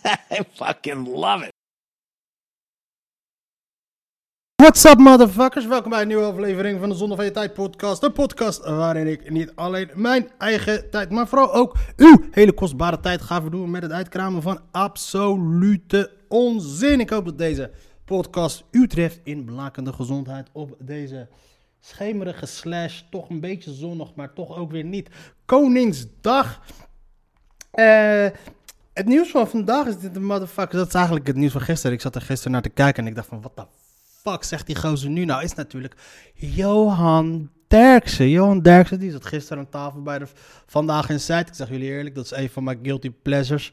I fucking love it. What's up, motherfuckers? Welkom bij een nieuwe aflevering van de Zonde van Je Tijd podcast. Een podcast waarin ik niet alleen mijn eigen tijd, maar vooral ook uw hele kostbare tijd ga verdoen met het uitkramen van absolute onzin. Ik hoop dat deze podcast u treft in blakende gezondheid op deze schemerige slash toch een beetje zonnig, maar toch ook weer niet. Koningsdag. Eh... Het nieuws van vandaag is dit de motherfucker. Dat is eigenlijk het nieuws van gisteren. Ik zat er gisteren naar te kijken en ik dacht van, wat de fuck zegt die gozer nu nou? Is natuurlijk Johan Derksen. Johan Derksen, die zat gisteren aan tafel bij de Vandaag in Zuid. Ik zeg jullie eerlijk, dat is een van mijn guilty pleasures.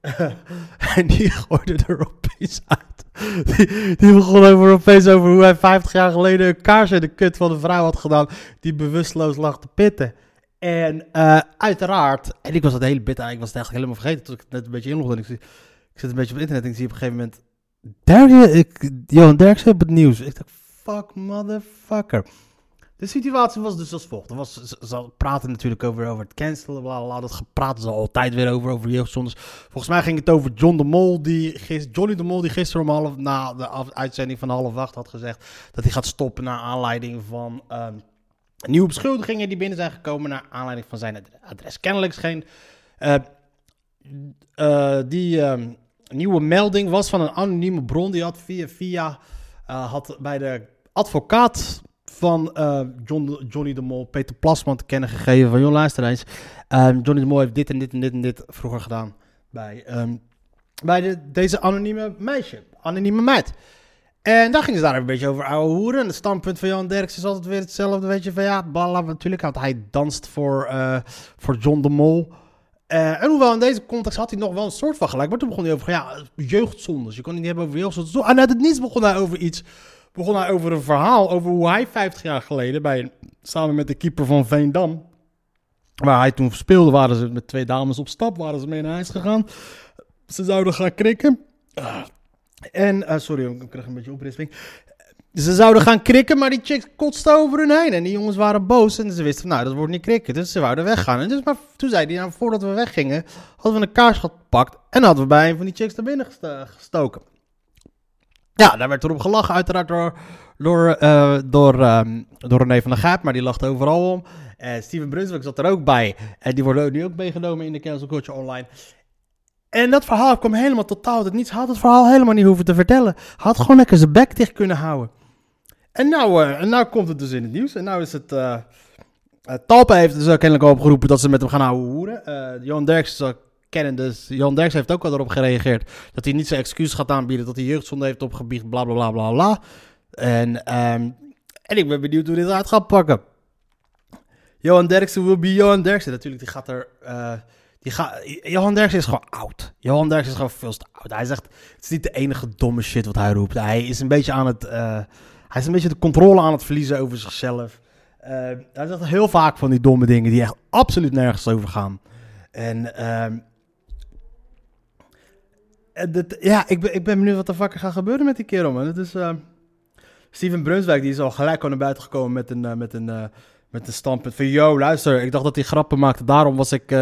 en die gooide er opeens uit. Die, die begon over, opeens over hoe hij 50 jaar geleden een kaars in de kut van een vrouw had gedaan. Die bewusteloos lag te pitten. En eh, uiteraard, en ik was dat hele bit eigenlijk, was het eigenlijk helemaal vergeten tot ik het net een beetje inlogde. Ik, ik zit een beetje op internet en ik zie op een gegeven moment, ik, Johan Derksen op het nieuws. Ik dacht, fuck motherfucker. De situatie was dus als volgt. Er was, ze, ze praten natuurlijk over, over het cancelen, bla, bla. Dat gepraat is altijd weer over, over jeugdzondes. Volgens mij ging het over John de Mol, die, gis- Johnny de Mol, die gisteren om half, na de uitzending van half acht had gezegd dat hij gaat stoppen naar aanleiding van... ehm, Nieuwe beschuldigingen die binnen zijn gekomen naar aanleiding van zijn adres. Kennelijk scheen eh, eh, die ehm, nieuwe melding was van een anonieme bron die had via via eh, had bij de advocaat van John, Johnny de Mol, Peter Plasman, te kennen gegeven van joh luister eens, ehm, Johnny de Mol heeft dit en dit en dit en dit vroeger gedaan bij, ehm, bij de, deze anonieme meisje, anonieme meid. En daar gingen ze daar een beetje over ouwe hoeren. En het standpunt van Jan Derks is altijd weer hetzelfde. Weet je, van ja, balla, natuurlijk. Want hij danst voor, eh, voor John de Mol. Eh, en hoewel in deze context had hij nog wel een soort van gelijk. Maar toen begon hij over, ja, jeugdzondes. Je kon het niet hebben over jeugdzondes. Zo, En uit het niets begon hij over iets. Begon hij over een verhaal over hoe hij 50 jaar geleden, bij, samen met de keeper van Veendam, waar hij toen speelde, waren ze met twee dames op stap, waren ze mee naar huis gegaan. Ze zouden gaan krikken. Ah. En, eh, sorry, ik kreeg een beetje oprisping. Ze zouden gaan krikken, maar die chicks kotsten over hun heen. En die jongens waren boos en ze wisten nou, dat wordt niet krikken. Dus ze wouden weggaan. En dus, maar toen zei hij, nou, voordat we weggingen, hadden we een kaars gepakt. En hadden we bij een van die chicks naar binnen gestoken. Ja, daar werd erop gelachen, uiteraard door, door, eh, door, ehm, door René van der Gaap, maar die lachte overal om. En Steven Brunswick zat er ook bij. En die worden nu ook meegenomen in de Cancel Culture Online. En dat verhaal kwam helemaal totaal uit niets. Had het verhaal helemaal niet hoeven te vertellen. Had gewoon lekker zijn bek dicht kunnen houden. En nou, eh, en nou komt het dus in het nieuws. En nou is het... eh eh, Talpa heeft dus kennelijk opgeroepen dat ze met hem gaan houden hoeren. Johan Derks zal kennen dus. Johan Derks heeft ook al erop gereageerd. Dat hij niet zijn excuus gaat aanbieden. Dat hij jeugdzonde heeft opgebiecht. Bla bla bla bla bla. En, ehm, en ik ben benieuwd hoe dit uit gaat pakken. Johan Derksen will be Johan Derksen. Natuurlijk, die gaat er... die gaat, Johan Derksen is gewoon oud. Johan Derksen is gewoon veel te oud. Hij zegt, het is niet de enige domme shit wat hij roept. Hij is een beetje aan het... eh, hij is een beetje de controle aan het verliezen over zichzelf. Eh, hij zegt heel vaak van die domme dingen die echt absoluut nergens over gaan. En... ehm, dit- ja, ik ben, ik ben benieuwd wat de fuck er gaat gebeuren met die kerel, man. Het is... eh, Steven Brunswijk, die is al gelijk al naar buiten gekomen met een, eh, met een, met een standpunt van... Yo, luister, ik dacht dat hij grappen maakte. Daarom was ik...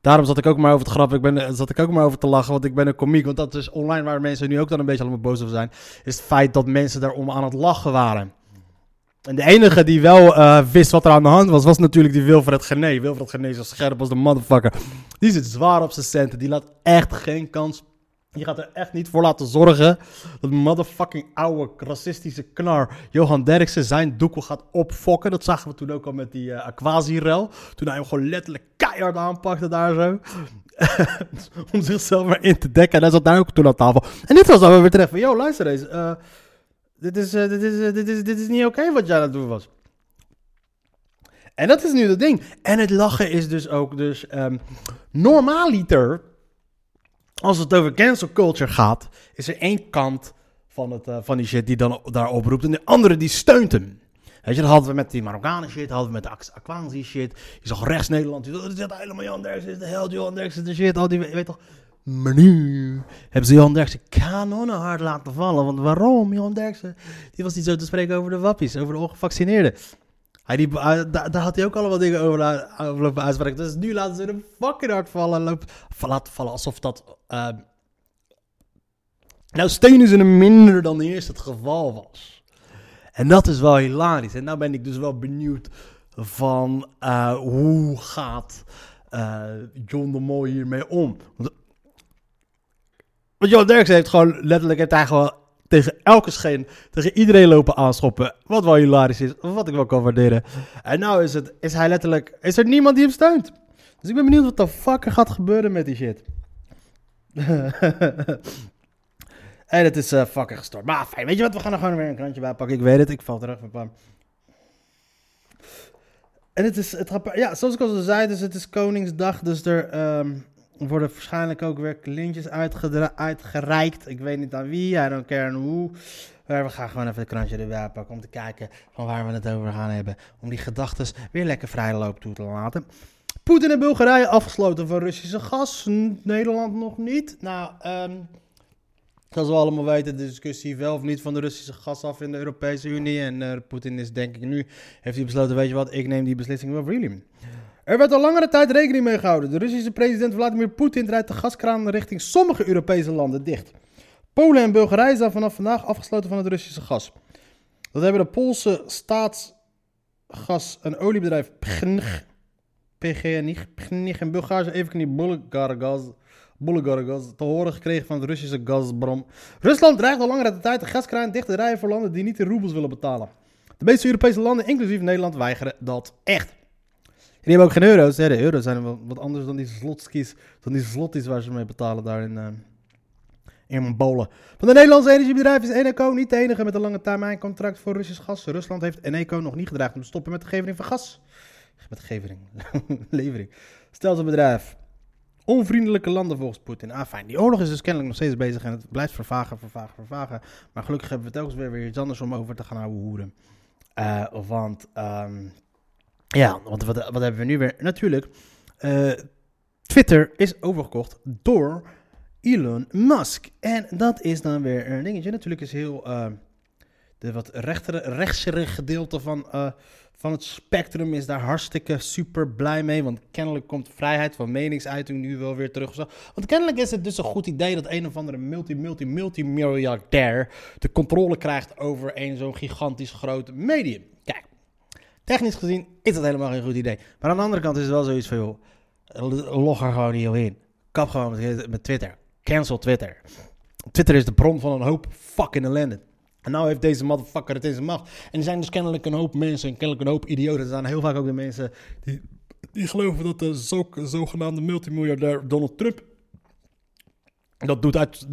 daarom zat ik ook maar over te grappen. Ik ben, eh, zat ik ook maar over te lachen, want ik ben een komiek. Want dat is online waar mensen nu ook dan een beetje allemaal boos over zijn. Is het feit dat mensen daarom aan het lachen waren. En de enige die wel eh, wist wat er aan de hand was, was natuurlijk die Wilfred Gené. Wilfred Gené is zo scherp als de motherfucker. Die zit zwaar op zijn centen. Die laat echt geen kans die gaat er echt niet voor laten zorgen dat motherfucking oude racistische knar Johan Derksen zijn doekel gaat opfokken. Dat zagen we toen ook al met die uh, Aquasi-rel. Toen hij hem gewoon letterlijk keihard aanpakte daar zo. Om zichzelf maar in te dekken. En hij zat daar ook toen aan tafel. En dit was dan weer betreft van, yo luister eens. eh, dit, is, eh, dit, is, dit, is, dit is niet oké wat jij aan het doen was. En dat is nu het ding. En het lachen is dus ook dus... ehm normaaliter als het over cancel culture gaat, is er één kant van, het, eh, van die shit die dan daarop roept en de andere die steunt hem. Weet je, dat hadden we met die Marokkanen shit, hadden we met de Akwanzi shit. Je zag rechts Nederland, die zit helemaal Jan Derksen is de held, Jan Derksen de shit, al die, weet toch. Maar nu hebben ze Jan Derksen kanonnenhard laten vallen. Want waarom? Jan Derksen, die was niet zo te spreken over de wappies, over de ongevaccineerden. Hij hij- daar, had hij ook allemaal dingen over, la- over lopen uitspreken. Dus nu laten ze hem fucking hard vallen. Lopen, laten vallen alsof dat... eh, nou steunen ze hem minder dan eerst het geval was. En dat is wel hilarisch. En nou ben ik dus wel benieuwd van eh, hoe gaat eh, John de Mol hiermee om. Want, Johan Derksen heeft gewoon letterlijk hij gewoon tegen elke scheen, tegen iedereen lopen aanschoppen. Wat wel hilarisch is, wat ik wel kan waarderen. En nou is, het, is hij letterlijk, is er niemand die hem steunt. Dus ik ben benieuwd wat de fuck er gaat gebeuren met die shit. en het is eh, fucking gestort. Maar fijn, weet je wat, we gaan er gewoon weer een krantje bij pakken. Ik weet het, ik val terug pam. En het is, het ja, zoals ik al zei, dus het is Koningsdag, dus er ehm, worden waarschijnlijk ook weer lintjes uitgereikt. Ik weet niet aan wie, I don't care hoe. Maar we gaan gewoon even het krantje erbij pakken om te kijken van waar we het over gaan hebben. Om die gedachten weer lekker vrij loop toe te laten. Poetin en Bulgarije afgesloten van Russische gas. Nederland nog niet. Nou, ehm zoals we allemaal weten, de discussie wel of niet van de Russische gas af in de Europese Unie. En eh, Poetin is denk ik nu, heeft hij besloten, weet je wat, ik neem die beslissing wel really. Er werd al langere tijd rekening mee gehouden. De Russische president Vladimir Poetin draait de gaskraan richting sommige Europese landen dicht. Polen en Bulgarije zijn vanaf vandaag afgesloten van het Russische gas. Dat hebben de Poolse staatsgas- en oliebedrijf PGNiG, PGNiG, PGNiG en Bulgaarse Evgeny Bulgargas, Bulgargas te horen gekregen van het Russische Gazprom. Rusland dreigt al langere tijd de gaskraan dicht te rijden voor landen die niet in roebels willen betalen. De meeste Europese landen, inclusief Nederland, weigeren dat echt. Die hebben ook geen euro's. De euro's zijn wel wat anders dan die slotskis, dan die slotties waar ze mee betalen daar in, eh in Polen. Van de Nederlandse energiebedrijf is Eneco niet de enige met een lange termijn contract voor Russisch gas. Rusland heeft Eneco nog niet gedreigd om te stoppen met de gevering van gas. Met de gevering. Levering. Stelselbedrijf. Onvriendelijke landen volgens Poetin. Ah, fijn. Die oorlog is dus kennelijk nog steeds bezig en het blijft vervagen, vervagen, vervagen. Maar gelukkig hebben we telkens weer weer iets anders om over te gaan houden hoeren. Eh, want, ehm, ja, want wat, wat hebben we nu weer? Natuurlijk, eh, Twitter is overgekocht door Elon Musk. En dat is dan weer een dingetje. Natuurlijk is heel eh, de wat rechtere, rechtsere gedeelte van, eh, van het spectrum is daar hartstikke super blij mee. Want kennelijk komt vrijheid van meningsuiting nu wel weer terug. Want kennelijk is het dus een goed idee dat een of andere multi, multi, multimiljardair de controle krijgt over een zo'n gigantisch groot medium. Technisch gezien is dat helemaal geen goed idee. Maar aan de andere kant is het wel zoiets van, joh, log er gewoon niet in. Kap gewoon met, met Twitter. Cancel Twitter. Twitter is de bron van een hoop fucking ellende. En nou heeft deze motherfucker het in zijn macht. En er zijn dus kennelijk een hoop mensen en kennelijk een hoop idioten. Er zijn heel vaak ook de mensen die, die geloven dat de zo, zogenaamde multimiljardair Donald Trump dat doet uit,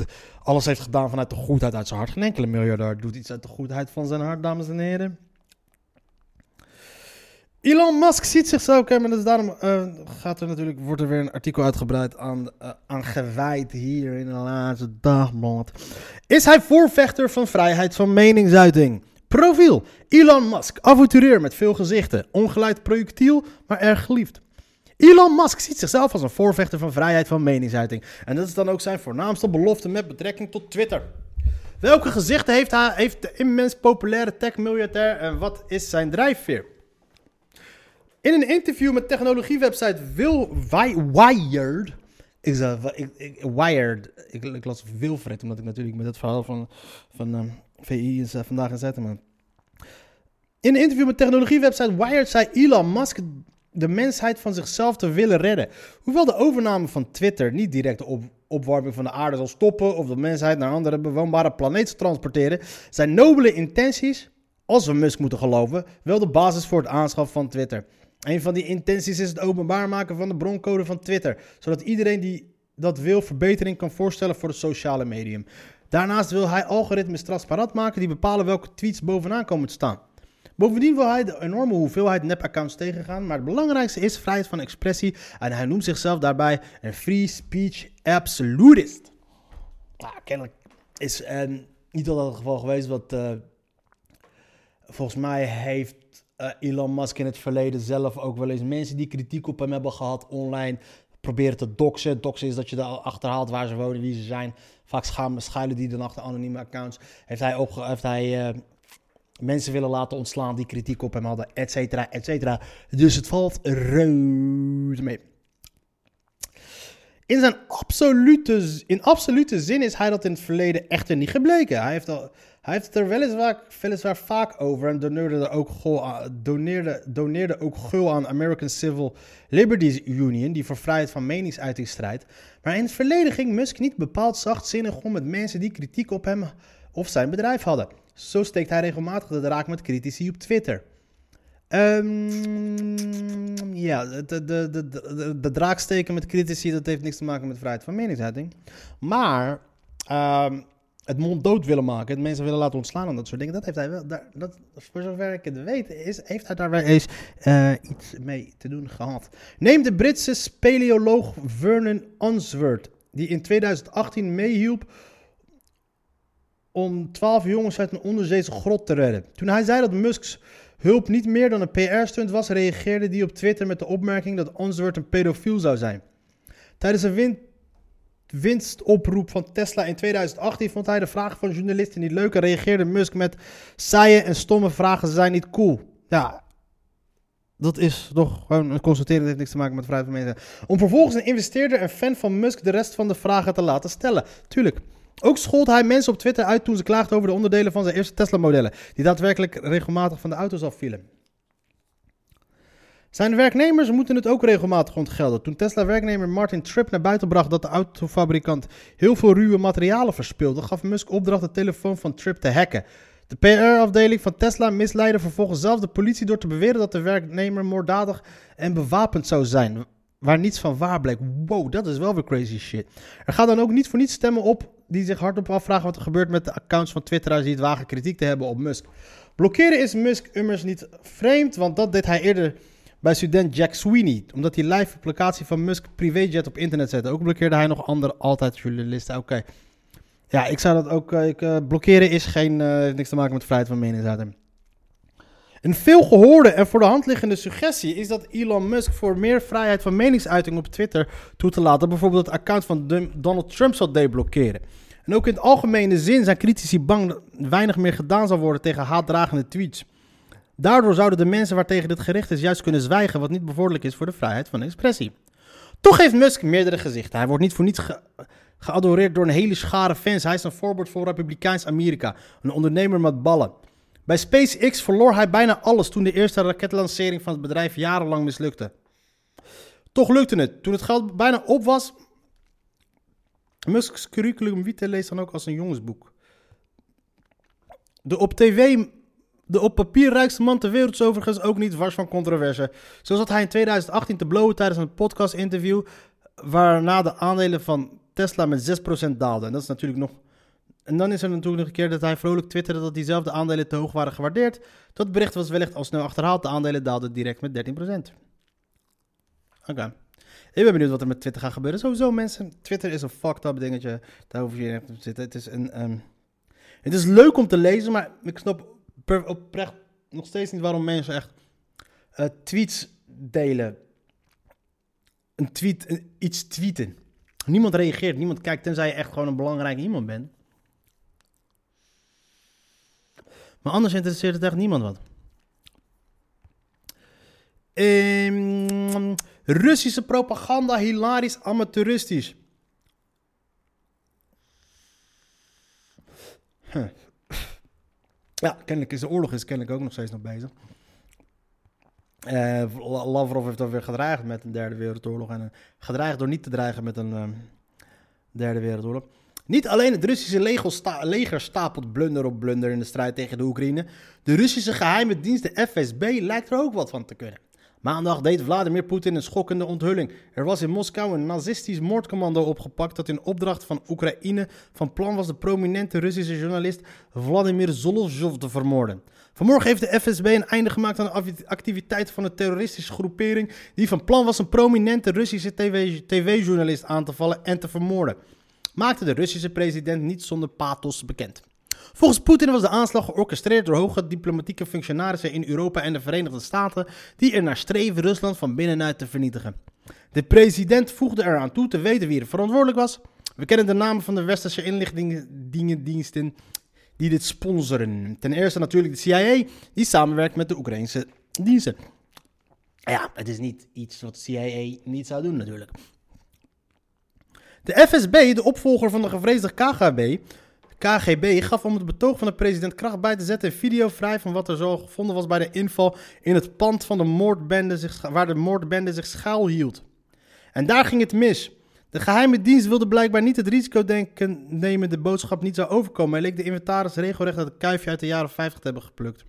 alles heeft gedaan vanuit de goedheid uit zijn hart. Geen enkele miljardair doet iets uit de goedheid van zijn hart, dames en heren. Elon Musk ziet zichzelf, maar dus daarom eh, gaat er natuurlijk, wordt er weer een artikel uitgebreid aan, eh, aan gewijd hier in de laatste dagblad. Is hij voorvechter van vrijheid van meningsuiting? Profiel, Elon Musk, avonturier met veel gezichten, ongeleid projectiel, maar erg geliefd. Elon Musk ziet zichzelf als een voorvechter van vrijheid van meningsuiting. En dat is dan ook zijn voornaamste belofte met betrekking tot Twitter. Welke gezichten heeft, hij, heeft de immens populaire tech-miljardair en wat is zijn drijfveer? In een interview met technologiewebsite Wired. Ik, zei, wa- ik, ik, Wired. Ik, ik las Wilfred, omdat ik natuurlijk met het verhaal van, van ehm, VI eh, vandaag in zette. Maar. In een interview met technologiewebsite Wired zei Elon Musk de mensheid van zichzelf te willen redden. Hoewel de overname van Twitter niet direct de op, opwarming van de aarde zal stoppen of de mensheid naar andere bewoonbare planeet zal transporteren, zijn nobele intenties, als we Musk moeten geloven, wel de basis voor het aanschaf van Twitter. Een van die intenties is het openbaar maken van de broncode van Twitter, zodat iedereen die dat wil verbetering kan voorstellen voor het sociale medium. Daarnaast wil hij algoritmes transparant maken die bepalen welke tweets bovenaan komen te staan. Bovendien wil hij de enorme hoeveelheid nep-accounts tegengaan, maar het belangrijkste is vrijheid van expressie en hij noemt zichzelf daarbij een free speech absolutist. Nou, kennelijk is uh, niet altijd het geval geweest, want uh, volgens mij heeft uh, Elon Musk in het verleden zelf ook wel eens mensen die kritiek op hem hebben gehad online proberen te doxen. Doxen is dat je er achterhaalt waar ze wonen, wie ze zijn. Vaak schuilen die dan achter anonieme accounts. Heeft hij, opge heeft hij uh, mensen willen laten ontslaan die kritiek op hem hadden, et cetera, et cetera. Dus het valt reuze mee. In zijn absolute, in absolute zin is hij dat in het verleden echter niet gebleken. Hij heeft, al, hij heeft het er weliswaar, weliswaar vaak over en doneerde ook, gul, doneerde, doneerde ook gul aan American Civil Liberties Union, die voor vrijheid van meningsuiting strijdt. Maar in het verleden ging Musk niet bepaald zachtzinnig om met mensen die kritiek op hem of zijn bedrijf hadden. Zo steekt hij regelmatig de draak met critici op Twitter. Um, ja, de, de, de, de, de met critici, dat heeft niks te maken met vrijheid van meningsuiting. Maar um, het mond dood willen maken, het mensen willen laten ontslaan en dat soort dingen, dat heeft hij wel, daar, dat, voor zover ik het weet, is, heeft hij daar wel eens uh, iets mee te doen gehad. Neem de Britse speleoloog Vernon Unsworth, die in 2018 meehielp om 12 jongens uit een onderzeese grot te redden. Toen hij zei dat Musk's hulp niet meer dan een PR-stunt was, reageerde hij op Twitter met de opmerking dat Unsworth een pedofiel zou zijn. Tijdens een win winstoproep van Tesla in 2018 vond hij de vragen van journalisten niet leuk en reageerde Musk met saaie en stomme vragen zijn niet cool. Ja, dat is toch gewoon een constateren, dat heeft niks te maken met vrijheid van mensen. Om vervolgens een investeerder en fan van Musk de rest van de vragen te laten stellen. Tuurlijk. Ook schold hij mensen op Twitter uit toen ze klaagden over de onderdelen van zijn eerste Tesla-modellen, die daadwerkelijk regelmatig van de auto's afvielen. Zijn werknemers moeten het ook regelmatig ontgelden. Toen Tesla-werknemer Martin Tripp naar buiten bracht dat de autofabrikant heel veel ruwe materialen verspilde, gaf Musk opdracht de telefoon van Tripp te hacken. De PR-afdeling van Tesla misleidde vervolgens zelf de politie door te beweren dat de werknemer moorddadig en bewapend zou zijn. Waar niets van waar bleek. Wow, dat is wel weer crazy shit. Er gaat dan ook niet voor niets stemmen op die zich hardop afvragen wat er gebeurt met de accounts van Twitteraars die het wagen kritiek te hebben op Musk. Blokkeren is Musk immers niet vreemd, want dat deed hij eerder bij student Jack Sweeney. Omdat hij live applicatie van Musk privéjet op internet zette. Ook blokkeerde hij nog andere altijd journalisten. Oké. Ja, ik zou dat ook... Ik, uh, blokkeren is geen... Uh, niks te maken met vrijheid van meningsuiting. Een veel gehoorde en voor de hand liggende suggestie is dat Elon Musk voor meer vrijheid van meningsuiting op Twitter toe te laten bijvoorbeeld het account van Donald Trump zal deblokkeren. En ook in het algemene zin zijn critici bang dat weinig meer gedaan zal worden tegen haatdragende tweets. Daardoor zouden de mensen waartegen dit gericht is juist kunnen zwijgen, wat niet bevorderlijk is voor de vrijheid van expressie. Toch heeft Musk meerdere gezichten. Hij wordt niet voor niets ge geadoreerd door een hele schare fans. Hij is een voorbeeld voor Republikeins Amerika, een ondernemer met ballen. Bij SpaceX verloor hij bijna alles toen de eerste raketlancering van het bedrijf jarenlang mislukte. Toch lukte het. Toen het geld bijna op was. Musk's curriculum vitae leest dan ook als een jongensboek. De op tv, de op papier rijkste man ter wereld is overigens ook niet wars van controverse. Zo zat hij in 2018 te blowen tijdens een podcast-interview. Waarna de aandelen van Tesla met 6% daalden. En dat is natuurlijk nog en dan is er natuurlijk nog een keer dat hij vrolijk twitterde dat diezelfde aandelen te hoog waren gewaardeerd. Dat bericht was wellicht al snel achterhaald. De aandelen daalden direct met 13%. Oké. Ik ben benieuwd wat er met Twitter gaat gebeuren. Sowieso mensen, Twitter is een fucked up dingetje. Daar hoef je niet te zitten. Het is, een, um, het is leuk om te lezen, maar ik snap oprecht nog steeds niet waarom mensen echt uh, tweets delen. Een tweet, iets tweeten. Niemand reageert, niemand kijkt, tenzij je echt gewoon een belangrijk iemand bent. Maar anders interesseert het echt niemand wat. Um, Russische propaganda, hilarisch, amateuristisch. Ja, kennelijk is de oorlog is kennelijk ook nog steeds nog bezig. Uh, Lavrov heeft alweer gedreigd met een derde wereldoorlog. En uh, gedreigd door niet te dreigen met een uh, derde wereldoorlog. Niet alleen het Russische leger stapelt blunder op blunder in de strijd tegen de Oekraïne. De Russische geheime dienst, de FSB, lijkt er ook wat van te kunnen. Maandag deed Vladimir Poetin een schokkende onthulling. Er was in Moskou een nazistisch moordcommando opgepakt dat in opdracht van Oekraïne van plan was de prominente Russische journalist Vladimir Zolovjov te vermoorden. Vanmorgen heeft de FSB een einde gemaakt aan de activiteit van een terroristische groepering die van plan was een prominente Russische tv-journalist aan te vallen en te vermoorden. Maakte de Russische president niet zonder pathos bekend. Volgens Poetin was de aanslag georchestreerd door hoge diplomatieke functionarissen in Europa en de Verenigde Staten, die er naar streven Rusland van binnenuit te vernietigen. De president voegde eraan toe te weten wie er verantwoordelijk was. We kennen de namen van de westerse inlichtingendiensten die dit sponsoren. Ten eerste natuurlijk de CIA, die samenwerkt met de Oekraïnse diensten. Ja, het is niet iets wat de CIA niet zou doen natuurlijk. De FSB, de opvolger van de gevreesde KGB, KGB gaf om het betoog van de president kracht bij te zetten een video vrij van wat er zo gevonden was bij de inval in het pand van de moordbende zich, waar de moordbende zich schuilhield. En daar ging het mis. De geheime dienst wilde blijkbaar niet het risico denken, nemen de boodschap niet zou overkomen. Hij leek de inventaris regelrecht het kuifje uit de jaren 50 te hebben geplukt.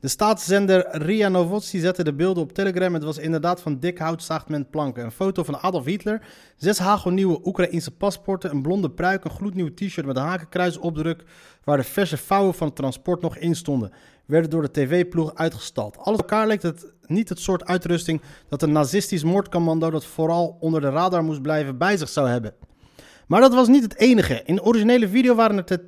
De staatszender Ria Novosti zette de beelden op Telegram. Het was inderdaad van dik hout zaagt men planken. Een foto van Adolf Hitler, zes hagelnieuwe Oekraïnse paspoorten, een blonde pruik, een gloednieuw t-shirt met een hakenkruisopdruk waar de verse vouwen van het transport nog in stonden, werden door de tv-ploeg uitgestald. Alles elkaar leek het niet het soort uitrusting dat een nazistisch moordcommando dat vooral onder de radar moest blijven bij zich zou hebben. Maar dat was niet het enige. In de originele video waren te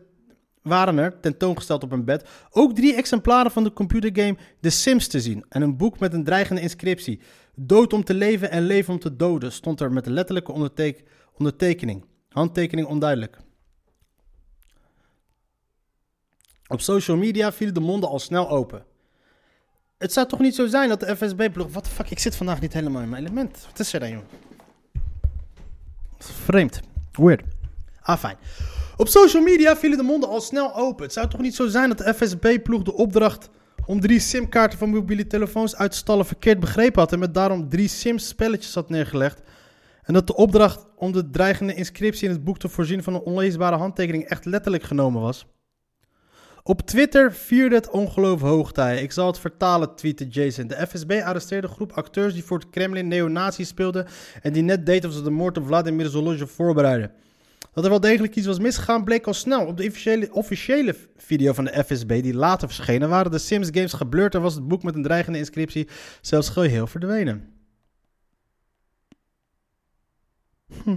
waren er, tentoongesteld op een bed, ook drie exemplaren van de computergame The Sims te zien. En een boek met een dreigende inscriptie. Dood om te leven en leven om te doden stond er met een letterlijke ondertekening. Handtekening onduidelijk. Op social media vielen de monden al snel open. Het zou toch niet zo zijn dat de FSB-ploeg... Wat de fuck, ik zit vandaag niet helemaal in mijn element. Wat is er dan, joh? Vreemd. Weird. Ah, fijn. Op social media vielen de monden al snel open. Het zou toch niet zo zijn dat de FSB-ploeg de opdracht om drie simkaarten van mobiele telefoons uit te stallen verkeerd begrepen had en met daarom drie Sims-spelletjes had neergelegd. En dat de opdracht om de dreigende inscriptie in het boek te voorzien van een onleesbare handtekening echt letterlijk genomen was. Op Twitter vierde het ongeloof hoogtij. Ik zal het vertalen, tweette Jason. De FSB arresteerde een groep acteurs die voor het Kremlin neonazi speelden en die net deden of ze de moord op Vladimir Zolozhev voorbereiden. Dat er wel degelijk iets was misgegaan bleek al snel. Op de officiële, officiële video van de FSB die later verschenen waren de Sims games geblurred en was het boek met een dreigende inscriptie zelfs geheel verdwenen. Hm.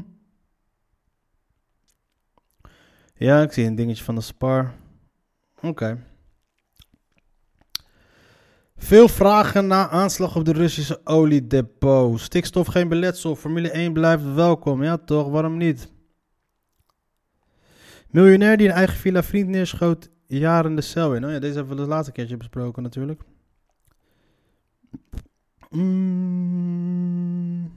Ja, ik zie een dingetje van de Spar. Oké. Veel vragen na aanslag op de Russische oliedepot. Stikstof geen beletsel. Formule 1 blijft welkom. Ja toch, waarom niet? Miljonair die een eigen villa vriend neerschoot, jaren de cel in. Oh ja, deze hebben we de laatste keertje besproken natuurlijk. Mm.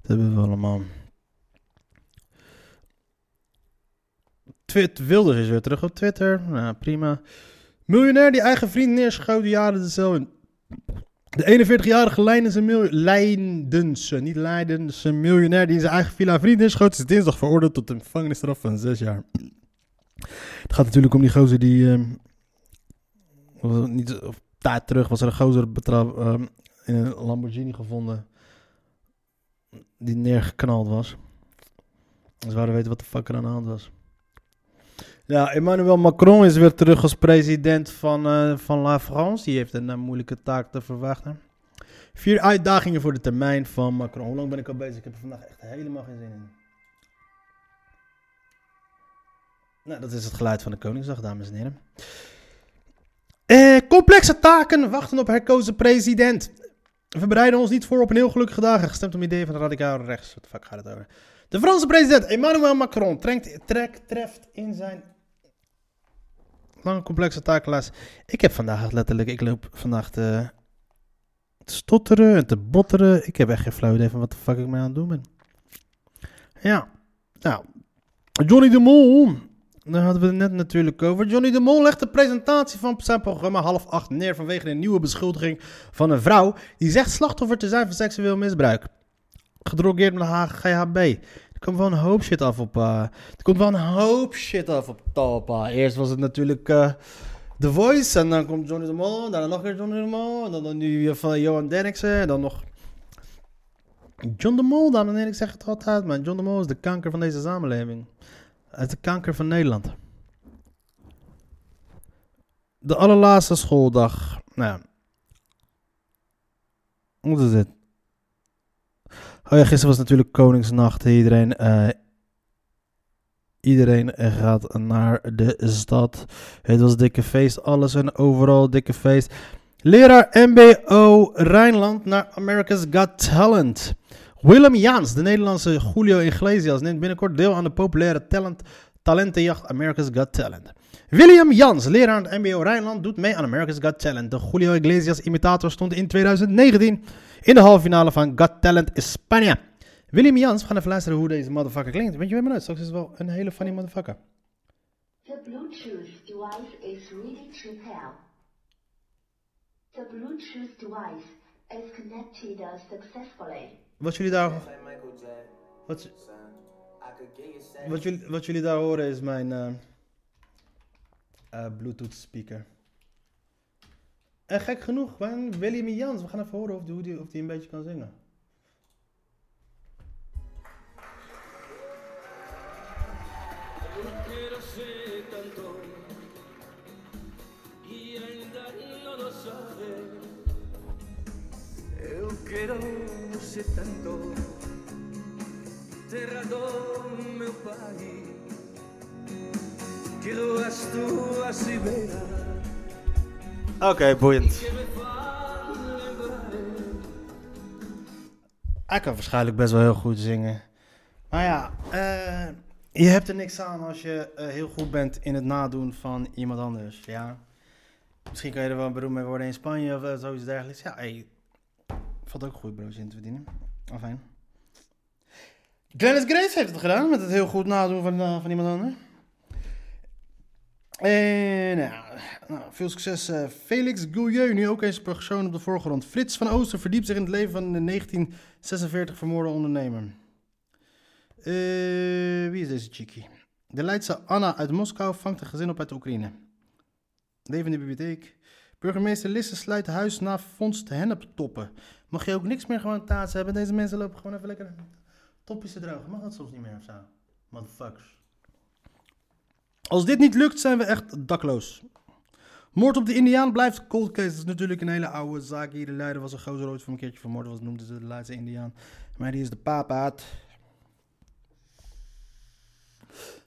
Dat hebben we allemaal. Twit Wilders is weer terug op Twitter. Nou, prima. Miljonair die eigen vriend neerschoot, jaren de cel in. De 41-jarige Leidense, niet Leidense miljonair die in zijn eigen villa vrienden schoot, is dinsdag veroordeeld tot een gevangenisstraf van zes jaar. Het gaat natuurlijk om die gozer die. Uh, niet, of tijd terug was er een gozer betrap, uh, in een Lamborghini gevonden. Die neergeknald was. Ze zouden weten wat de fuck er aan de hand was. Ja, Emmanuel Macron is weer terug als president van, uh, van La France. Die heeft een uh, moeilijke taak te verwachten. Vier uitdagingen voor de termijn van Macron. Hoe lang ben ik al bezig? Ik heb er vandaag echt helemaal geen zin in. Nou, dat is het geluid van de Koningsdag, dames en heren. Eh, complexe taken wachten op herkozen president. We bereiden ons niet voor op een heel gelukkige dag. Gestemd om ideeën van de radicale rechts. Wat de fuck gaat het over? De Franse president Emmanuel Macron trekt, trekt, treft in zijn lange complexe takenlijst. Ik heb vandaag letterlijk, ik loop vandaag te, te stotteren en te botteren. Ik heb echt geen flauw idee van wat de fuck ik mee aan het doen ben. Ja, nou, Johnny de Mol. Daar hadden we het net natuurlijk over. Johnny de Mol legt de presentatie van zijn programma half acht neer vanwege een nieuwe beschuldiging van een vrouw die zegt slachtoffer te zijn van seksueel misbruik. Gedrogeerd met GHB komt wel een hoop shit af op. Uh, er komt wel een hoop shit af op Talpa. Eerst was het natuurlijk uh, The Voice. En dan komt Johnny de Mol. Daarna nog weer Johnny de Mol. En dan, dan nu van Johan Derksen. En dan nog John de Mol. Dan en ik zeg het altijd. Maar John de Mol is de kanker van deze samenleving. Hij is de kanker van Nederland. De allerlaatste schooldag. Nou ja. Is dit? Oh gisteren was natuurlijk Koningsnacht. Iedereen, eh, iedereen gaat naar de stad. Het was dikke feest. Alles en overal dikke feest. Leraar MBO Rijnland naar America's Got Talent. Willem Jaans, de Nederlandse Julio Iglesias, neemt binnenkort deel aan de populaire talent, talentenjacht America's Got Talent. William Jans, leraar aan het MBO Rijnland, doet mee aan America's Got Talent. De Julio Iglesias imitator stond in 2019 in de halve finale van Got Talent Spanje. William Jans, we gaan even luisteren hoe deze motherfucker klinkt. Weet je wat me uit? Straks is wel een hele funny motherfucker. The Bluetooth device is ready to pair. The Bluetooth device is connected uh, successfully. Wat jullie daar, wat, jullie, wat jullie daar horen is mijn eh, eh, Bluetooth speaker. En gek genoeg, man, William Jans. We gaan even horen of die, of die een beetje kan zingen. Quero ser tanto terra do meu pai. Quero as tuas ribeiras Oké, boeiend. faz lembrar. Hij kan waarschijnlijk best wel heel goed zingen. Maar ja, eh, je hebt er niks aan als je eh, heel goed bent in het nadoen van iemand anders. Ja. Misschien kan je er wel beroemd mee worden in Spanje of eh, zoiets dergelijks. Ja, hey, valt ook goed broodje in te verdienen. Afijn. Glennis Grace heeft het gedaan met het heel goed nadoen van, van iemand anders. En ja, nou, veel succes. eh, Felix Goulieu, nu ook eens persoon op de voorgrond. Frits van Ooster verdiept zich in het leven van de 1946 vermoorde ondernemer. Eh, wie is deze chickie? De Leidse Anna uit Moskou vangt een gezin op uit de Oekraïne. Levende bibliotheek. Burgemeester Lisse sluit huis na vondst henneptoppen. Mag je ook niks meer gewoon taats hebben? Deze mensen lopen gewoon even lekker topjes te drogen. Mag dat soms niet meer of zo? Motherfuckers. Als dit niet lukt, zijn we echt dakloos. Moord op de Indiaan blijft cold case. Dat is natuurlijk een hele oude zaak hier. De leider was een gozer ooit voor een keertje vermoord. was noemden ze de Leidse Indiaan. Maar die is de papaat.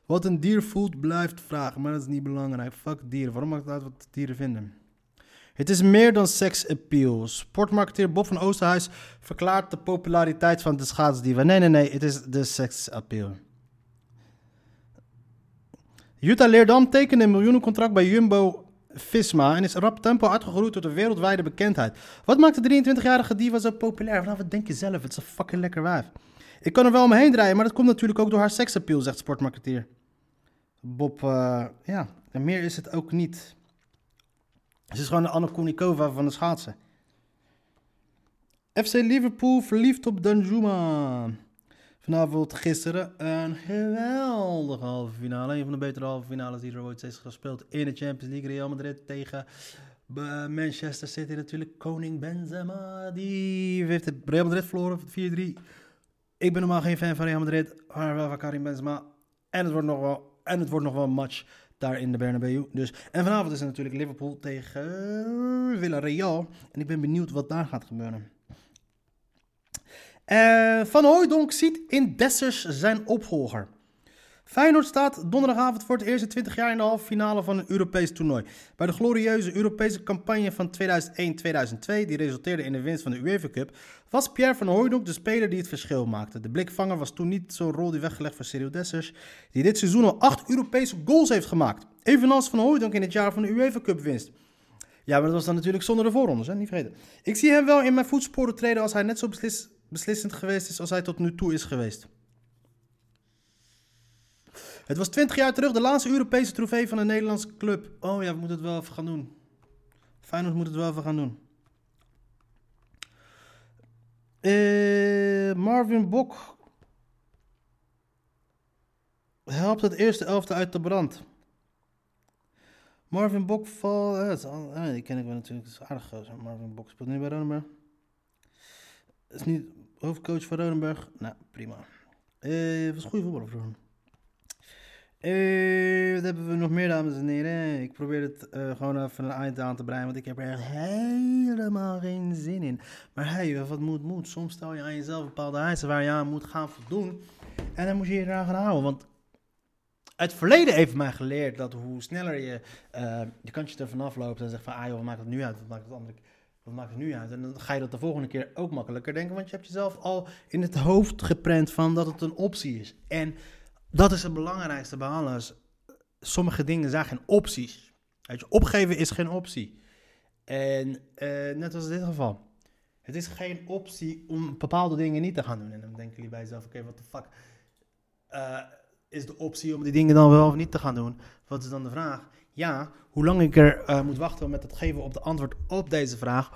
Wat een dier voelt, blijft vragen. Maar dat is niet belangrijk. Fuck dieren. Waarom maakt het uit wat dieren vinden? Het is meer dan sex appeal. Sportmarketeer Bob van Oosterhuis verklaart de populariteit van de schaatsdieven. Nee, nee, nee. Het is de sex appeal. Jutta Leerdam tekende een miljoenencontract bij Jumbo Visma en is rap tempo uitgegroeid tot een wereldwijde bekendheid. Wat maakt de 23-jarige diva zo populair? Nou, wat denk je zelf? Het is een fucking lekker wijf. Ik kan er wel omheen draaien, maar dat komt natuurlijk ook door haar seksappeal, zegt sportmarketeer. Bob, eh, ja, en meer is het ook niet. Ze is gewoon de Anna Kournikova van de schaatsen. FC Liverpool verliefd op Danjuma. Vanavond gisteren een geweldige halve finale. Een van de betere halve finales die er ooit is gespeeld in de Champions League. Real Madrid tegen eh, Manchester City natuurlijk. Koning Benzema. Die heeft het Real Madrid verloren 4-3. Ik ben normaal geen fan van Real Madrid. Maar wel van Karim Benzema. En het wordt nog wel, en het wordt nog wel een match daar in de Bernabeu. Dus, en vanavond is er natuurlijk Liverpool tegen Villarreal. En ik ben benieuwd wat daar gaat gebeuren. Eh, Van Hooijdonk ziet in Dessers zijn opvolger. Feyenoord staat donderdagavond voor het eerst in 20 jaar in de halve finale van een Europees toernooi. Bij de glorieuze Europese campagne van 2001-2002, die resulteerde in de winst van de UEFA Cup, was Pierre van Hooijdonk de speler die het verschil maakte. De blikvanger was toen niet zo'n rol die weggelegd voor Cyril Dessers, die dit seizoen al acht Europese goals heeft gemaakt. Evenals van Hooijdonk in het jaar van de UEFA Cup winst. Ja, maar dat was dan natuurlijk zonder de voorrondes, hè? niet vergeten. Ik zie hem wel in mijn voetsporen treden als hij net zo beslis- beslissend geweest is als hij tot nu toe is geweest. Het was 20 jaar terug de laatste Europese trofee van een Nederlandse club. Oh ja, we moeten het wel even gaan doen. Feyenoord moet het wel even gaan doen. Eh, Marvin Bok helpt het eerste elfte uit de brand. Marvin eh, dat is al- eh, die ken ik wel natuurlijk, dat is aardig. Marvin Bok speelt nu bij Ronenberg. Is niet hoofdcoach van Ronenberg. Nou, prima. Eh was een goede voetballer vroeger. Eh, wat hebben we nog meer, dames en heren? Ik probeer het eh, gewoon even een eind aan te breien, want ik heb er echt helemaal geen zin in. Maar hey, wat moet, moet. Soms stel je aan jezelf bepaalde eisen waar je aan moet gaan voldoen. En dan moet je je eraan gaan houden, want het verleden heeft mij geleerd dat hoe sneller je eh je kantje er vanaf loopt en zegt van, ah joh, wat maakt het nu uit, wat maakt het andere, wat maakt het nu uit? En dan ga je dat de volgende keer ook makkelijker denken, want je hebt jezelf al in het hoofd geprent van dat het een optie is. En dat is het belangrijkste bij alles. Sommige dingen zijn geen opties. Weet je, opgeven is geen optie. En eh, net als in dit geval. Het is geen optie om bepaalde dingen niet te gaan doen. En dan denken jullie bij jezelf, oké, wat de fuck eh, is de optie om die dingen dan wel of niet te gaan doen? Wat is dan de vraag? Ja, hoe lang ik er eh, moet wachten met het geven op de antwoord op deze vraag,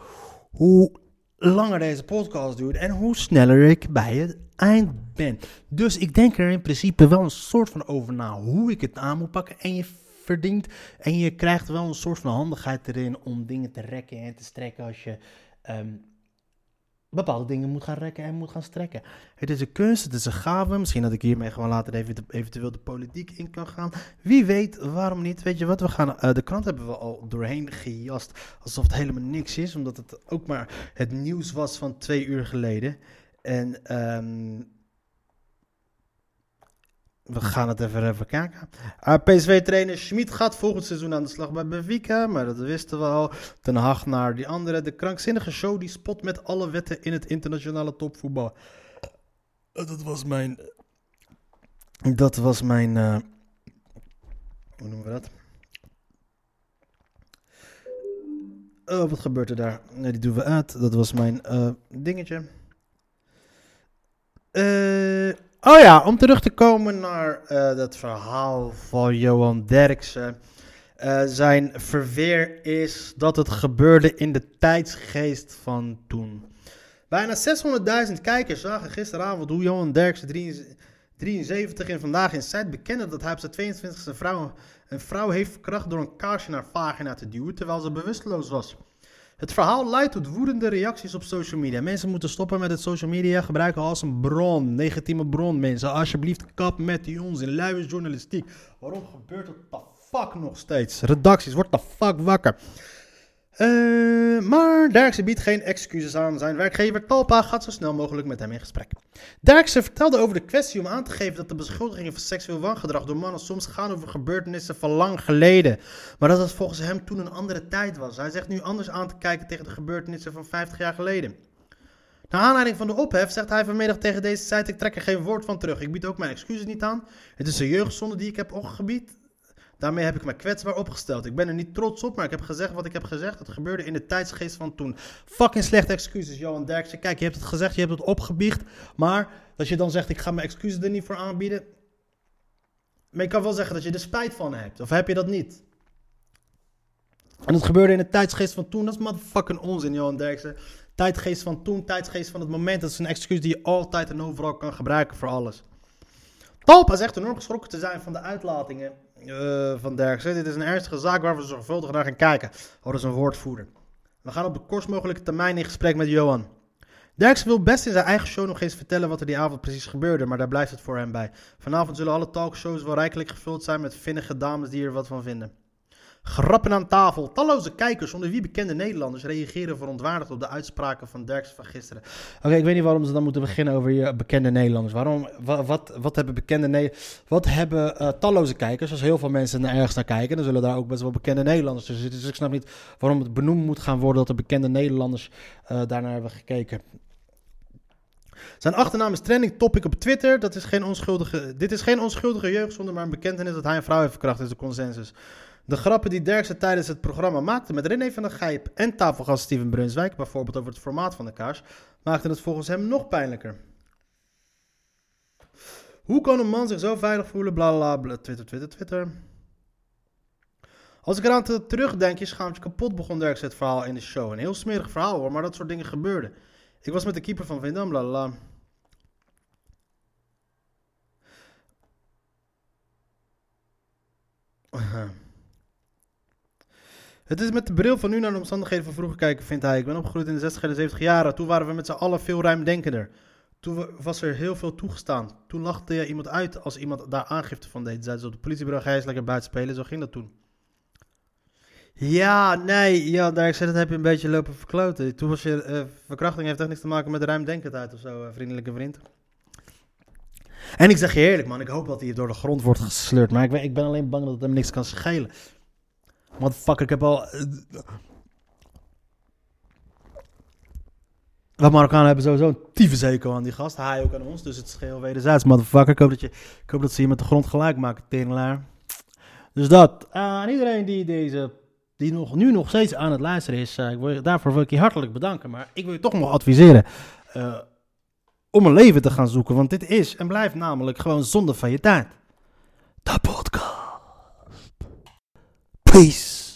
hoe langer deze podcast duurt en hoe sneller ik bij het eind ben. Dus ik denk er in principe wel een soort van over na hoe ik het aan moet pakken. En je verdient en je krijgt wel een soort van handigheid erin om dingen te rekken en te strekken als je ehm, bepaalde dingen moet gaan rekken en moet gaan strekken. Het is een kunst, het is een gave. Misschien dat ik hiermee gewoon later even de- eventueel de politiek in kan gaan. Wie weet, waarom niet? Weet je wat, we gaan, eh, de krant hebben we al doorheen gejast alsof het helemaal niks is. Omdat het ook maar het nieuws was van twee uur geleden. En ehm, we gaan het even, even kijken. Uh, PSV-trainer Schmid gaat volgend seizoen aan de slag bij Benfica. Maar dat wisten we al. Ten Hag naar die andere. De krankzinnige show die spot met alle wetten in het internationale topvoetbal. Eh, dat was mijn... Dat was mijn... eh, hoe noemen we dat? Oh, wat gebeurt er daar? Nee, die doen we uit. Dat was mijn eh, dingetje. Eh, oh ja, om terug te komen naar eh, dat verhaal van Johan Derksen. Eh, zijn verweer is dat het gebeurde in de tijdsgeest van toen. Bijna 600.000 kijkers zagen gisteravond hoe Johan Derksen 73 in Vandaag in Zuid bekende dat hij op zijn 22e vrouw, een vrouw heeft verkracht door een kaarsje naar vagina te duwen terwijl ze bewusteloos was. Het verhaal leidt tot woedende reacties op social media. Mensen moeten stoppen met het social media gebruiken als een bron, negatieve bron. Mensen, alsjeblieft kap met die onzin, luie journalistiek. Waarom gebeurt het the fuck nog steeds? Redacties, word the fuck wakker. Eh, maar Derksen biedt geen excuses aan. Zijn werkgever Talpa gaat zo snel mogelijk met hem in gesprek. Derksen vertelde over de kwestie om aan te geven dat de beschuldigingen van seksueel wangedrag door mannen soms gaan over gebeurtenissen van lang geleden. Maar dat het volgens hem toen een andere tijd was. Hij zegt nu anders aan te kijken tegen de gebeurtenissen van 50 jaar geleden. Naar aanleiding van de ophef zegt hij vanmiddag tegen deze site: Ik trek er geen woord van terug. Ik bied ook mijn excuses niet aan. Het is een jeugdzonde die ik heb opgebied. Daarmee heb ik me kwetsbaar opgesteld. Ik ben er niet trots op, maar ik heb gezegd wat ik heb gezegd. Het gebeurde in de tijdsgeest van toen. Fucking slechte excuses, Johan Derksen. Kijk, je hebt het gezegd, je hebt het opgebiecht. Maar dat je dan zegt, ik ga mijn excuses er niet voor aanbieden. Maar je kan wel zeggen dat je er spijt van hebt. Of heb je dat niet? En het gebeurde in de tijdsgeest van toen. Dat is motherfucking onzin, Johan Derksen. Tijdgeest van toen, tijdgeest van het moment. Dat is een excuus die je altijd en overal kan gebruiken voor alles. Talpa zegt enorm geschrokken te zijn van de uitlatingen eh, van Derksen. Dit is een ernstige zaak waar we zorgvuldig naar gaan kijken. Hoor een woordvoerder. We gaan op de kortst mogelijke termijn in gesprek met Johan. Derksen wil best in zijn eigen show nog eens vertellen wat er die avond precies gebeurde, maar daar blijft het voor hem bij. Vanavond zullen alle talkshows wel rijkelijk gevuld zijn met vinnige dames die er wat van vinden. Grappen aan tafel. Talloze kijkers, onder wie bekende Nederlanders, reageren verontwaardigd op de uitspraken van Derksen van gisteren. Oké, ik weet niet waarom ze dan moeten beginnen over je bekende Nederlanders. Waarom, wat, wat, wat hebben bekende Ne- Wat hebben eh, talloze kijkers? Als heel veel mensen naar ergens naar kijken, dan zullen daar ook best wel bekende Nederlanders tussen zitten. Dus ik snap niet waarom het benoemd moet gaan worden dat er bekende Nederlanders eh, daarnaar hebben gekeken. Zijn achternaam is trending topic op Twitter. Dat is geen onschuldige, dit is geen onschuldige jeugdzonde, maar een bekentenis dat hij een vrouw heeft verkracht, is de consensus. De grappen die Derksen tijdens het programma maakte met René van der Gijp en tafelgast Steven Brunswijk, bijvoorbeeld over het formaat van de kaars, maakten het volgens hem nog pijnlijker. Hoe kan een man zich zo veilig voelen? Bla bla bla. Twitter, Twitter, Twitter. Als ik eraan te- terugdenk, je schaamt je kapot, begon Derksen het verhaal in de show. Een heel smerig verhaal hoor, maar dat soort dingen gebeurden. Ik was met de keeper van Vindam, bla. bla. Het is met de bril van nu naar de omstandigheden van vroeger kijken, vindt hij. Ik ben opgegroeid in de 60 en de 70 jaren. Toen waren we met z'n allen veel ruimdenkender. Toen wa- was er heel veel toegestaan. Toen lachte je iemand uit als iemand daar aangifte van deed. Zeiden ze op de politiebureau, ga je eens lekker buiten spelen. Zo ging dat toen. Ja, nee, ja, daar ik dat heb je een beetje lopen verkloten. Toen was je, eh, verkrachting heeft echt niks te maken met ruimdenkendheid of zo, eh, vriendelijke vriend. En ik zeg je eerlijk, man, ik hoop dat hij door de grond wordt gesleurd. Maar ik, ik ben alleen bang dat het hem niks kan schelen. Motherfucker, ik heb al... eh, we Marokkanen hebben sowieso een tyfushekel aan die gast. Hij ook aan ons, dus het is geheel wederzijds. Motherfucker, ik hoop dat, je, ik hoop dat ze je met de grond gelijk maken, teringlaar. Dus dat. Eh, aan iedereen die deze... Die nog, nu nog steeds aan het luisteren is, eh, ik wil, daarvoor wil ik je hartelijk bedanken. Maar ik wil je toch nog adviseren om een leven te gaan zoeken. Want dit is en blijft namelijk gewoon zonde van je tijd. De podcast. Peace.